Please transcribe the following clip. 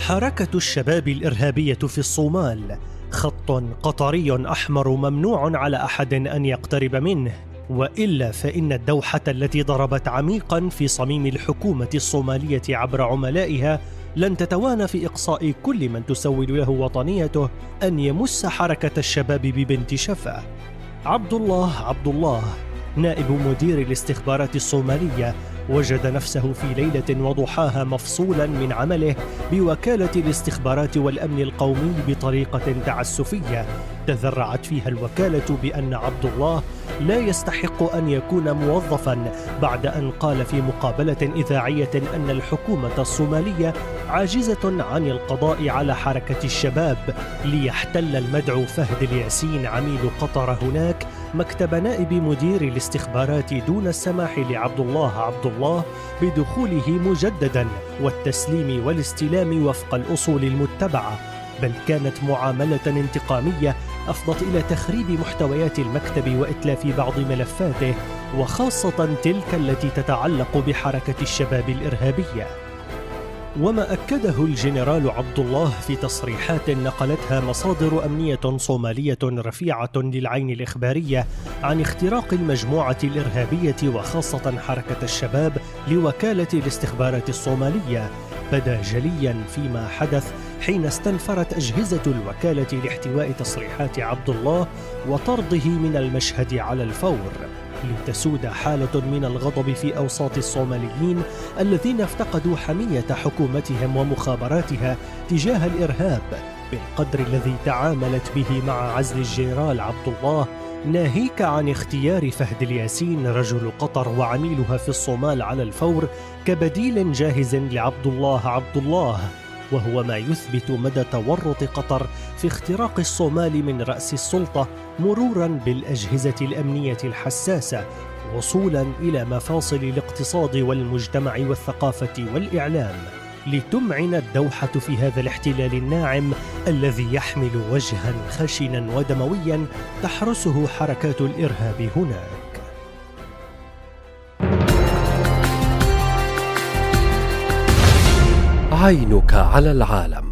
حركة الشباب الإرهابية في الصومال. خط قطري أحمر ممنوع على أحد أن يقترب منه. وإلا فإن الدوحة التي ضربت عميقا في صميم الحكومة الصومالية عبر عملائها لن تتوانى في إقصاء كل من تسول له وطنيته أن يمس حركة الشباب ببنت شفا. عبد الله عبد الله نائب مدير الاستخبارات الصومالية وجد نفسه في ليلة وضحاها مفصولا من عمله بوكالة الاستخبارات والأمن القومي بطريقة تعسفية. تذرعت فيها الوكالة بأن عبد الله لا يستحق أن يكون موظفا بعد أن قال في مقابلة إذاعية أن الحكومة الصومالية عاجزة عن القضاء على حركة الشباب ليحتل المدعو فهد الياسين عميل قطر هناك مكتب نائب مدير الاستخبارات دون السماح لعبد الله عبد الله بدخوله مجددا والتسليم والاستلام وفق الأصول المتبعة بل كانت معاملة انتقامية أفضت إلى تخريب محتويات المكتب وإتلاف بعض ملفاته وخاصة تلك التي تتعلق بحركة الشباب الإرهابية. وما أكده الجنرال عبد الله في تصريحات نقلتها مصادر أمنية صومالية رفيعة للعين الإخبارية عن اختراق المجموعة الإرهابية وخاصة حركة الشباب لوكالة الاستخبارات الصومالية. بدا جليا فيما حدث حين استنفرت أجهزة الوكالة لاحتواء تصريحات عبد الله وطرده من المشهد على الفور. لتسود حالة من الغضب في أوساط الصوماليين الذين افتقدوا حمية حكومتهم ومخابراتها تجاه الإرهاب بالقدر الذي تعاملت به مع عزل الجنرال عبد الله ناهيك عن اختيار فهد الياسين رجل قطر وعميلها في الصومال على الفور كبديل جاهز لعبد الله عبد الله. وهو ما يثبت مدى تورط قطر في اختراق الصومال من رأس السلطة مرورا بالأجهزة الأمنية الحساسة وصولا إلى مفاصل الاقتصاد والمجتمع والثقافة والإعلام. لتمعن الدوحة في هذا الاحتلال الناعم الذي يحمل وجها خشنا ودمويا تحرسه حركات الإرهاب هناك. عينك على العالم.